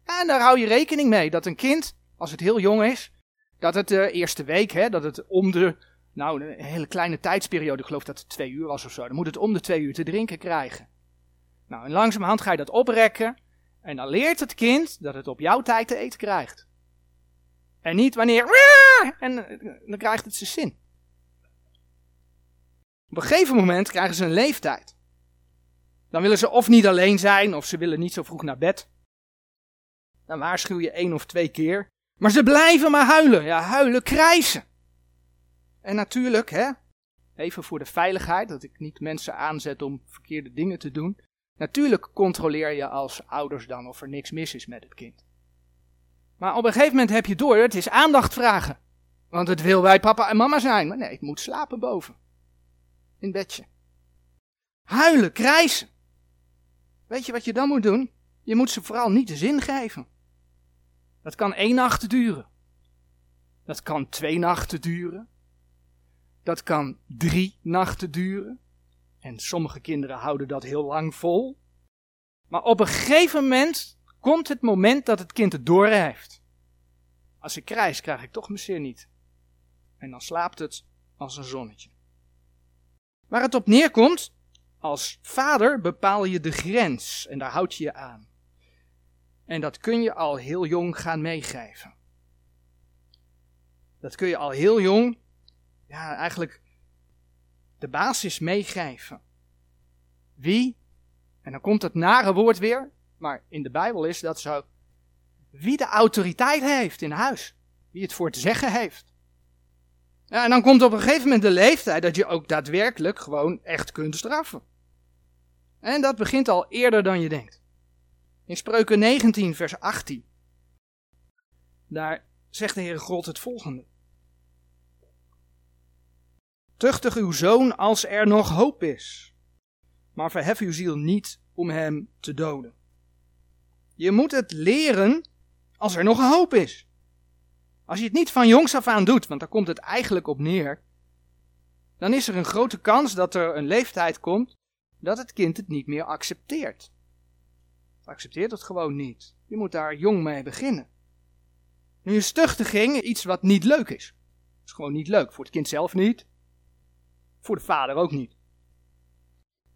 En daar hou je rekening mee dat een kind, als het heel jong is, dat het de eerste week, hè, dat het om de, nou, een hele kleine tijdsperiode, ik geloof dat het twee uur was of zo, dan moet het om de twee uur te drinken krijgen. Nou, en langzamerhand ga je dat oprekken. En dan leert het kind dat het op jouw tijd te eten krijgt. En niet wanneer. En dan krijgt het zijn zin. Op een gegeven moment krijgen ze een leeftijd. Dan willen ze of niet alleen zijn, of ze willen niet zo vroeg naar bed. Dan waarschuw je één of twee keer. Maar ze blijven maar huilen. Ja, huilen, krijsen. En natuurlijk, hè, even voor de veiligheid, dat ik niet mensen aanzet om verkeerde dingen te doen. Natuurlijk controleer je als ouders dan of er niks mis is met het kind. Maar op een gegeven moment heb je door, het is aandacht vragen. Want het wil bij papa en mama zijn. Maar nee, ik moet slapen boven. In bedje. Huilen, krijsen. Weet je wat je dan moet doen? Je moet ze vooral niet de zin geven. Dat kan één nacht duren. Dat kan twee nachten duren. Dat kan drie nachten duren. En sommige kinderen houden dat heel lang vol. Maar op een gegeven moment komt het moment dat het kind het door heeft. Als ik krijs, krijg ik toch mijn zin niet. En dan slaapt het als een zonnetje. Waar het op neerkomt, als vader bepaal je de grens en daar houd je je aan. En dat kun je al heel jong gaan meegeven. Dat kun je al heel jong, ja, eigenlijk de basis meegeven. Wie, en dan komt het nare woord weer, maar in de Bijbel is dat zo. Wie de autoriteit heeft in huis. Wie het voor te zeggen heeft. Ja, en dan komt op een gegeven moment de leeftijd dat je ook daadwerkelijk gewoon echt kunt straffen. En dat begint al eerder dan je denkt. In Spreuken 19, vers 18. Daar zegt de Heere God het volgende. Tuchtig uw zoon als er nog hoop is, maar verhef uw ziel niet om hem te doden. Je moet het leren als er nog hoop is. Als je het niet van jongs af aan doet, want daar komt het eigenlijk op neer, dan is er een grote kans dat er een leeftijd komt dat het kind het niet meer accepteert. Accepteert het gewoon niet. Je moet daar jong mee beginnen. Nu is tuchtiging iets wat niet leuk is. Het is gewoon niet leuk. Voor het kind zelf niet. Voor de vader ook niet.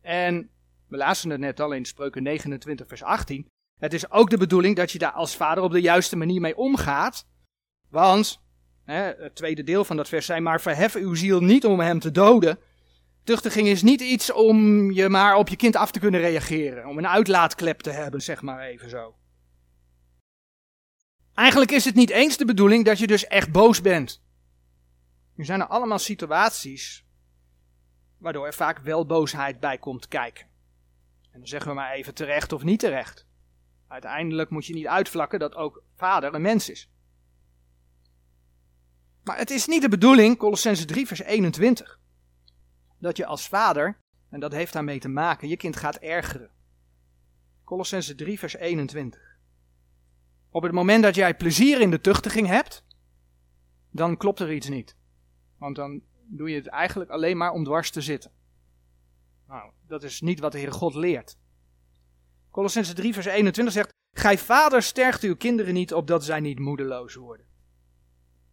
En we lazen het net al in Spreuken 29 vers 18. Het is ook de bedoeling dat je daar als vader op de juiste manier mee omgaat. Want, hè, het tweede deel van dat vers zei, maar verhef uw ziel niet om hem te doden. Tuchtiging is niet iets om je maar op je kind af te kunnen reageren. Om een uitlaatklep te hebben, zeg maar even zo. Eigenlijk is het niet eens de bedoeling dat je dus echt boos bent. Nu zijn er allemaal situaties waardoor er vaak wel boosheid bij komt kijken. En dan zeggen we maar even terecht of niet terecht. Uiteindelijk moet je niet uitvlakken dat ook vader een mens is. Maar het is niet de bedoeling, Colossense 3 vers 21, dat je als vader, en dat heeft daarmee te maken, je kind gaat ergeren. Colossense 3 vers 21. Op het moment dat jij plezier in de tuchtiging hebt, dan klopt er iets niet. Want dan doe je het eigenlijk alleen maar om dwars te zitten. Nou, dat is niet wat de Heere God leert. Colossense 3 vers 21 zegt, Gij vader stergt uw kinderen niet opdat zij niet moedeloos worden.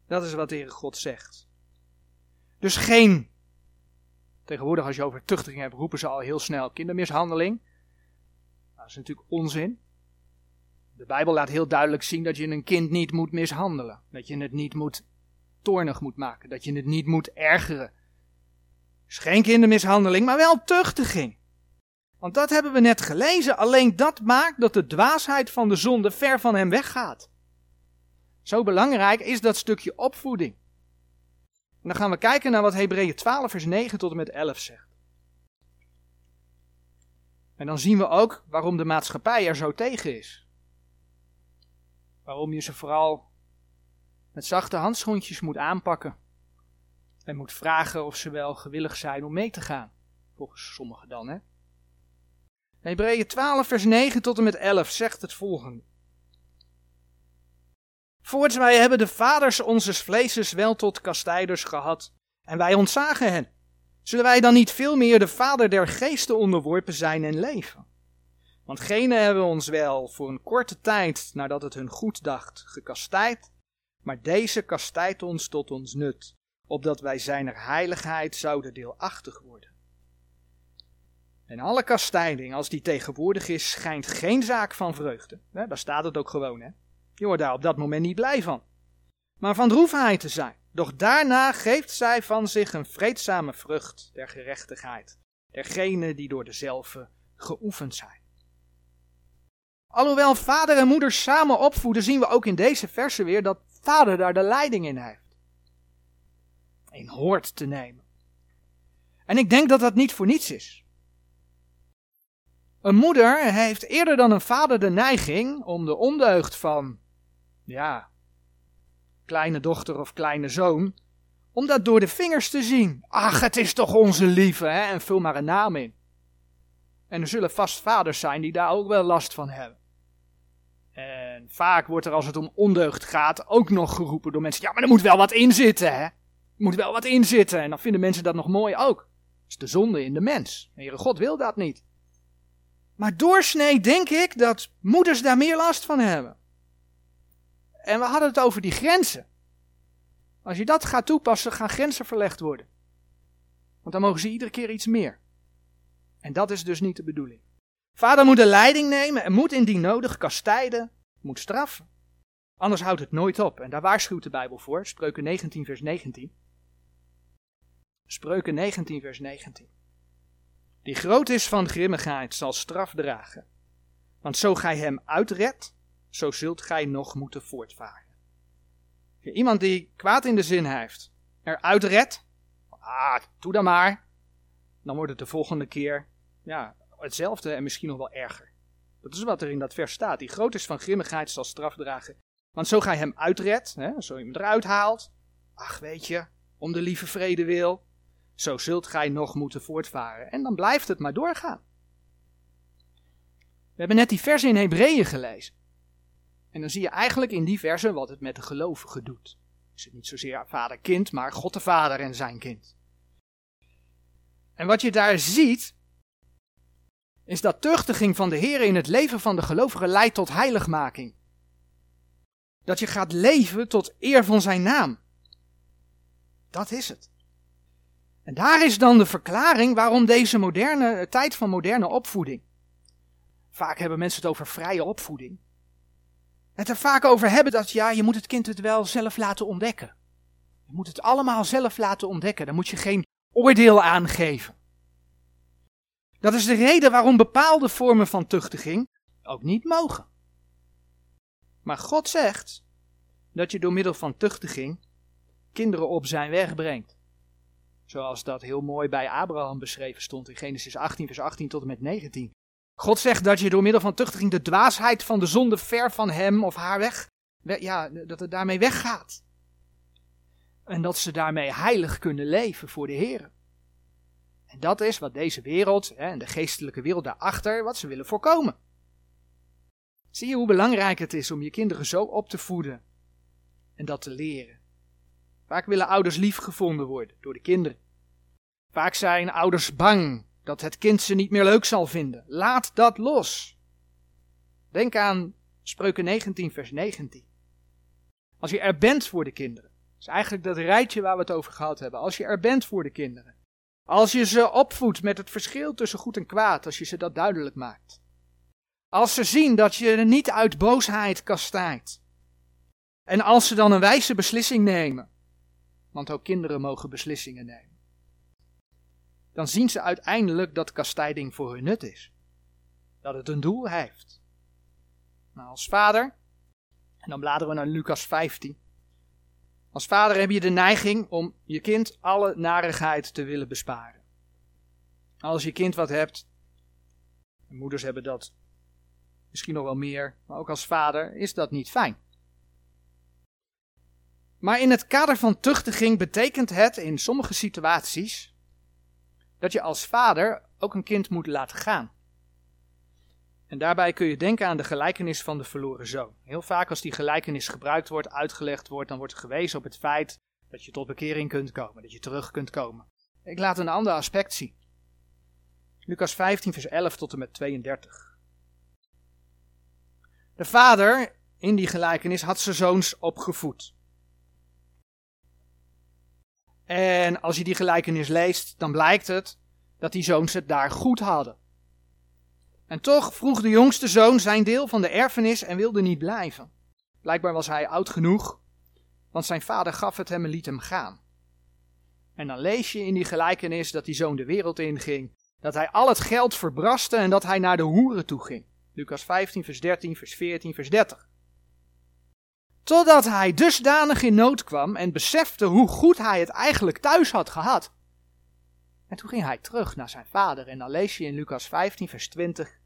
Dat is wat de Heere God zegt. Dus geen, tegenwoordig als je over tuchtiging hebt, roepen ze al heel snel kindermishandeling. Nou, dat is natuurlijk onzin. De Bijbel laat heel duidelijk zien dat je een kind niet moet mishandelen. Dat je het niet moet toornig moet maken. Dat je het niet moet ergeren. Dus geen kindermishandeling, maar wel tuchtiging. Want dat hebben we net gelezen. Alleen dat maakt dat de dwaasheid van de zonde ver van hem weggaat. Zo belangrijk is dat stukje opvoeding. Dan gaan we kijken naar wat Hebreeën 12 vers 9 tot en met 11 zegt. En dan zien we ook waarom de maatschappij er zo tegen is. Waarom je ze vooral met zachte handschoentjes moet aanpakken. En moet vragen of ze wel gewillig zijn om mee te gaan. Volgens sommigen dan, hè. Hebreeën 12 vers 9 tot en met 11 zegt het volgende. Voorts wij hebben de vaders onzes vleeses wel tot kastijders gehad, en wij ontzagen hen. Zullen wij dan niet veel meer de vader der geesten onderworpen zijn en leven? Want gene hebben ons wel voor een korte tijd, nadat het hun goed dacht, gekastijd, maar deze kastijdt ons tot ons nut, opdat wij zijner heiligheid zouden deelachtig worden. En alle kastijding, als die tegenwoordig is, schijnt geen zaak van vreugde. daar staat het ook gewoon, hè. Je wordt daar op dat moment niet blij van. Maar van droefheid te zijn. Doch daarna geeft zij van zich een vreedzame vrucht der gerechtigheid. Dergene die door dezelfde geoefend zijn. Alhoewel vader en moeder samen opvoeden, zien we ook in deze verse weer dat vader daar de leiding in heeft. In hoort te nemen. En ik denk dat dat niet voor niets is. Een moeder heeft eerder dan een vader de neiging om de ondeugd van ja, kleine dochter of kleine zoon, om dat door de vingers te zien. Ach, het is toch onze lieve, hè? En vul maar een naam in. En er zullen vast vaders zijn die daar ook wel last van hebben. En vaak wordt er als het om ondeugd gaat ook nog geroepen door mensen: ja, maar er moet wel wat in zitten, hè? Er moet wel wat in zitten. En dan vinden mensen dat nog mooi ook. Dat is de zonde in de mens. Heere God wil dat niet. Maar doorsnee denk ik dat moeders daar meer last van hebben. En we hadden het over die grenzen. Als je dat gaat toepassen, gaan grenzen verlegd worden. Want dan mogen ze iedere keer iets meer. En dat is dus niet de bedoeling. Vader moet de leiding nemen en moet indien nodig kastijden, moet straffen. Anders houdt het nooit op. En daar waarschuwt de Bijbel voor. Spreuken 19, vers 19. Spreuken 19, vers 19. Die groot is van grimmigheid zal straf dragen. Want zo gij hem uitredt, zo zult gij nog moeten voortvaren. Iemand die kwaad in de zin heeft, eruit redt, ah, doe dan maar. Dan wordt het de volgende keer ja, hetzelfde en misschien nog wel erger. Dat is wat er in dat vers staat. Die groot is van grimmigheid zal straf dragen. Want zo gij hem uitredt, hè, zo je hem eruit haalt. Ach, weet je, om de lieve vrede wil. Zo zult gij nog moeten voortvaren. En dan blijft het maar doorgaan. We hebben net die vers in Hebreeën gelezen. En dan zie je eigenlijk in die versen wat het met de gelovigen doet. Is het niet zozeer vader-kind, maar God de Vader en zijn kind. En wat je daar ziet, is dat tuchtiging van de Heer in het leven van de gelovigen leidt tot heiligmaking. Dat je gaat leven tot eer van zijn naam. Dat is het. En daar is dan de verklaring waarom deze moderne tijd van moderne opvoeding. Vaak hebben mensen het over vrije opvoeding het er vaak over hebben dat ja, je moet het kind het wel zelf laten ontdekken. Je moet het allemaal zelf laten ontdekken. Dan moet je geen oordeel aangeven. Dat is de reden waarom bepaalde vormen van tuchtiging ook niet mogen. Maar God zegt dat je door middel van tuchtiging kinderen op zijn weg brengt. Zoals dat heel mooi bij Abraham beschreven stond in Genesis 18, vers 18 tot en met 19. God zegt dat je door middel van tuchtiging de dwaasheid van de zonde ver van hem of haar weg, ja, dat het daarmee weggaat. En dat ze daarmee heilig kunnen leven voor de Heer. En dat is wat deze wereld hè, en de geestelijke wereld daarachter, wat ze willen voorkomen. Zie je hoe belangrijk het is om je kinderen zo op te voeden en dat te leren. Vaak willen ouders lief gevonden worden door de kinderen. Vaak zijn ouders bang dat het kind ze niet meer leuk zal vinden. Laat dat los. Denk aan Spreuken 19, vers 19. Als je er bent voor de kinderen. Dat is eigenlijk dat rijtje waar we het over gehad hebben. Als je er bent voor de kinderen. Als je ze opvoedt met het verschil tussen goed en kwaad, als je ze dat duidelijk maakt. Als ze zien dat je niet uit boosheid kastijdt. En als ze dan een wijze beslissing nemen. Want ook kinderen mogen beslissingen nemen dan zien ze uiteindelijk dat kastijding voor hun nut is. Dat het een doel heeft. Nou, als vader, en dan bladeren we naar Lucas 15. Als vader heb je de neiging om je kind alle narigheid te willen besparen. Als je kind wat hebt, moeders hebben dat misschien nog wel meer, maar ook als vader is dat niet fijn. Maar in het kader van tuchtiging betekent het in sommige situaties dat je als vader ook een kind moet laten gaan. En daarbij kun je denken aan de gelijkenis van de verloren zoon. Heel vaak als die gelijkenis gebruikt wordt, uitgelegd wordt, dan wordt er gewezen op het feit dat je tot bekering kunt komen, dat je terug kunt komen. Ik laat een ander aspect zien. Lucas 15, vers 11 tot en met 32. De vader in die gelijkenis had zijn zoons opgevoed. En als je die gelijkenis leest, dan blijkt het dat die zoons het daar goed hadden. En toch vroeg de jongste zoon zijn deel van de erfenis en wilde niet blijven. Blijkbaar was hij oud genoeg, want zijn vader gaf het hem en liet hem gaan. En dan lees je in die gelijkenis dat die zoon de wereld inging, dat hij al het geld verbraste en dat hij naar de hoeren toe ging. Lucas 15, vers 13, vers 14, vers 30. Totdat hij dusdanig in nood kwam en besefte hoe goed hij het eigenlijk thuis had gehad. En toen ging hij terug naar zijn vader. En dan lees je in Lucas 15, vers 20.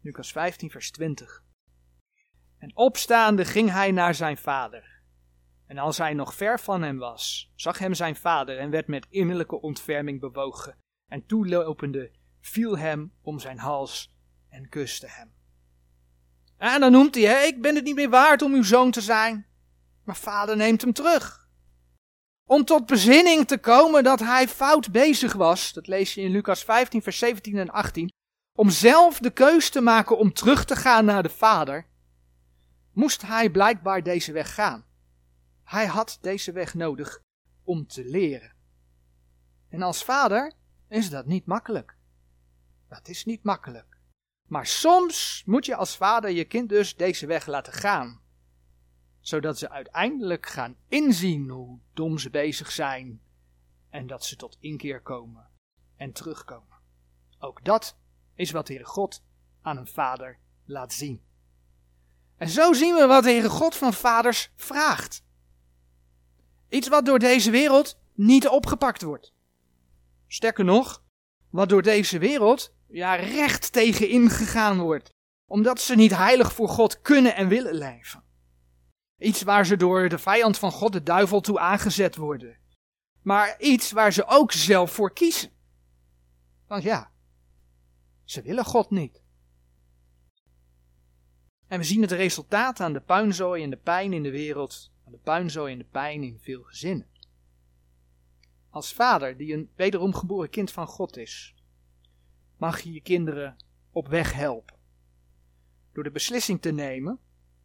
Lucas 15, vers 20. En opstaande ging hij naar zijn vader. En als hij nog ver van hem was, zag hem zijn vader en werd met innerlijke ontferming bewogen. En toelopende viel hem om zijn hals en kuste hem. En dan noemt hij, hè, ik ben het niet meer waard om uw zoon te zijn. Maar vader neemt hem terug. Om tot bezinning te komen dat hij fout bezig was, dat lees je in Lucas 15, vers 17 en 18, om zelf de keus te maken om terug te gaan naar de vader, moest hij blijkbaar deze weg gaan. Hij had deze weg nodig om te leren. En als vader is dat niet makkelijk. Dat is niet makkelijk. Maar soms moet je als vader je kind dus deze weg laten gaan. Zodat ze uiteindelijk gaan inzien hoe dom ze bezig zijn. En dat ze tot inkeer komen en terugkomen. Ook dat is wat de Heere God aan een vader laat zien. En zo zien we wat de Heere God van vaders vraagt. Iets wat door deze wereld niet opgepakt wordt. Sterker nog, wat door deze wereld ja, recht tegen ingegaan wordt. Omdat ze niet heilig voor God kunnen en willen leven. Iets waar ze door de vijand van God, de duivel, toe aangezet worden. Maar iets waar ze ook zelf voor kiezen. Want ja, ze willen God niet. En we zien het resultaat aan de puinzooi en de pijn in de wereld, aan de puinzooi en de pijn in veel gezinnen. Als vader die een wederom geboren kind van God is, mag je je kinderen op weg helpen. Door de beslissing te nemen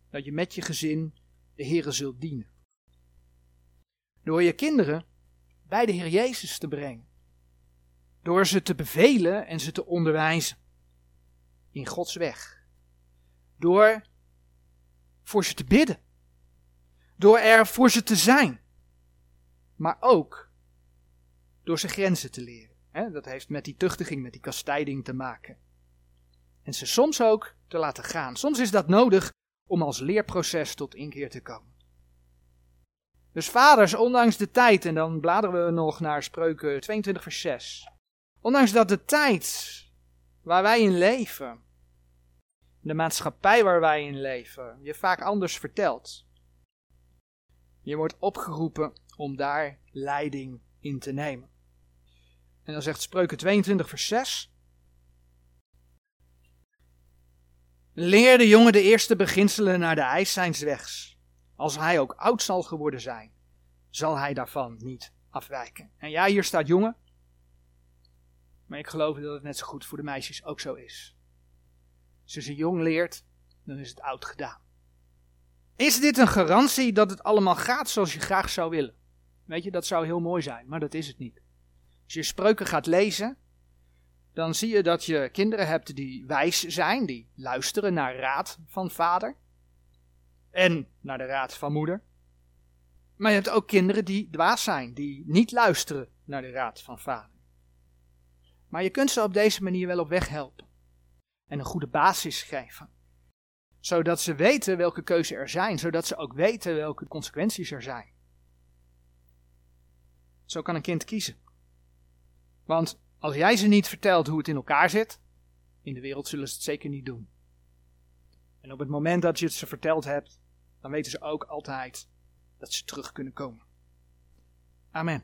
dat je met je gezin de Heere zult dienen. Door je kinderen bij de Heer Jezus te brengen. Door ze te bevelen en ze te onderwijzen. In Gods weg. Door voor ze te bidden. Door er voor ze te zijn. Maar ook door ze grenzen te leren dat heeft met die tuchtiging, met die kastijding te maken. En ze soms ook te laten gaan. Soms is dat nodig om als leerproces tot inkeer te komen. Dus vaders, ondanks de tijd, en dan bladeren we nog naar spreuken 22 vers 6. Ondanks dat de tijd waar wij in leven, de maatschappij waar wij in leven, je vaak anders vertelt. Je wordt opgeroepen om daar leiding in te nemen. En dan zegt Spreuken 22, vers 6. Leer de jongen de eerste beginselen naar de eis zijns wegs. Als hij ook oud zal geworden zijn, zal hij daarvan niet afwijken. En ja, hier staat jongen. Maar ik geloof dat het net zo goed voor de meisjes ook zo is. Als je ze jong leert, dan is het oud gedaan. Is dit een garantie dat het allemaal gaat zoals je graag zou willen? Weet je, dat zou heel mooi zijn, maar dat is het niet. Als je spreuken gaat lezen, dan zie je dat je kinderen hebt die wijs zijn, die luisteren naar raad van vader en naar de raad van moeder. Maar je hebt ook kinderen die dwaas zijn, die niet luisteren naar de raad van vader. Maar je kunt ze op deze manier wel op weg helpen en een goede basis geven, Zodat ze weten welke keuzes er zijn, zodat ze ook weten welke consequenties er zijn. Zo kan een kind kiezen. Want als jij ze niet vertelt hoe het in elkaar zit, in de wereld zullen ze het zeker niet doen. En op het moment dat je het ze verteld hebt, dan weten ze ook altijd dat ze terug kunnen komen. Amen.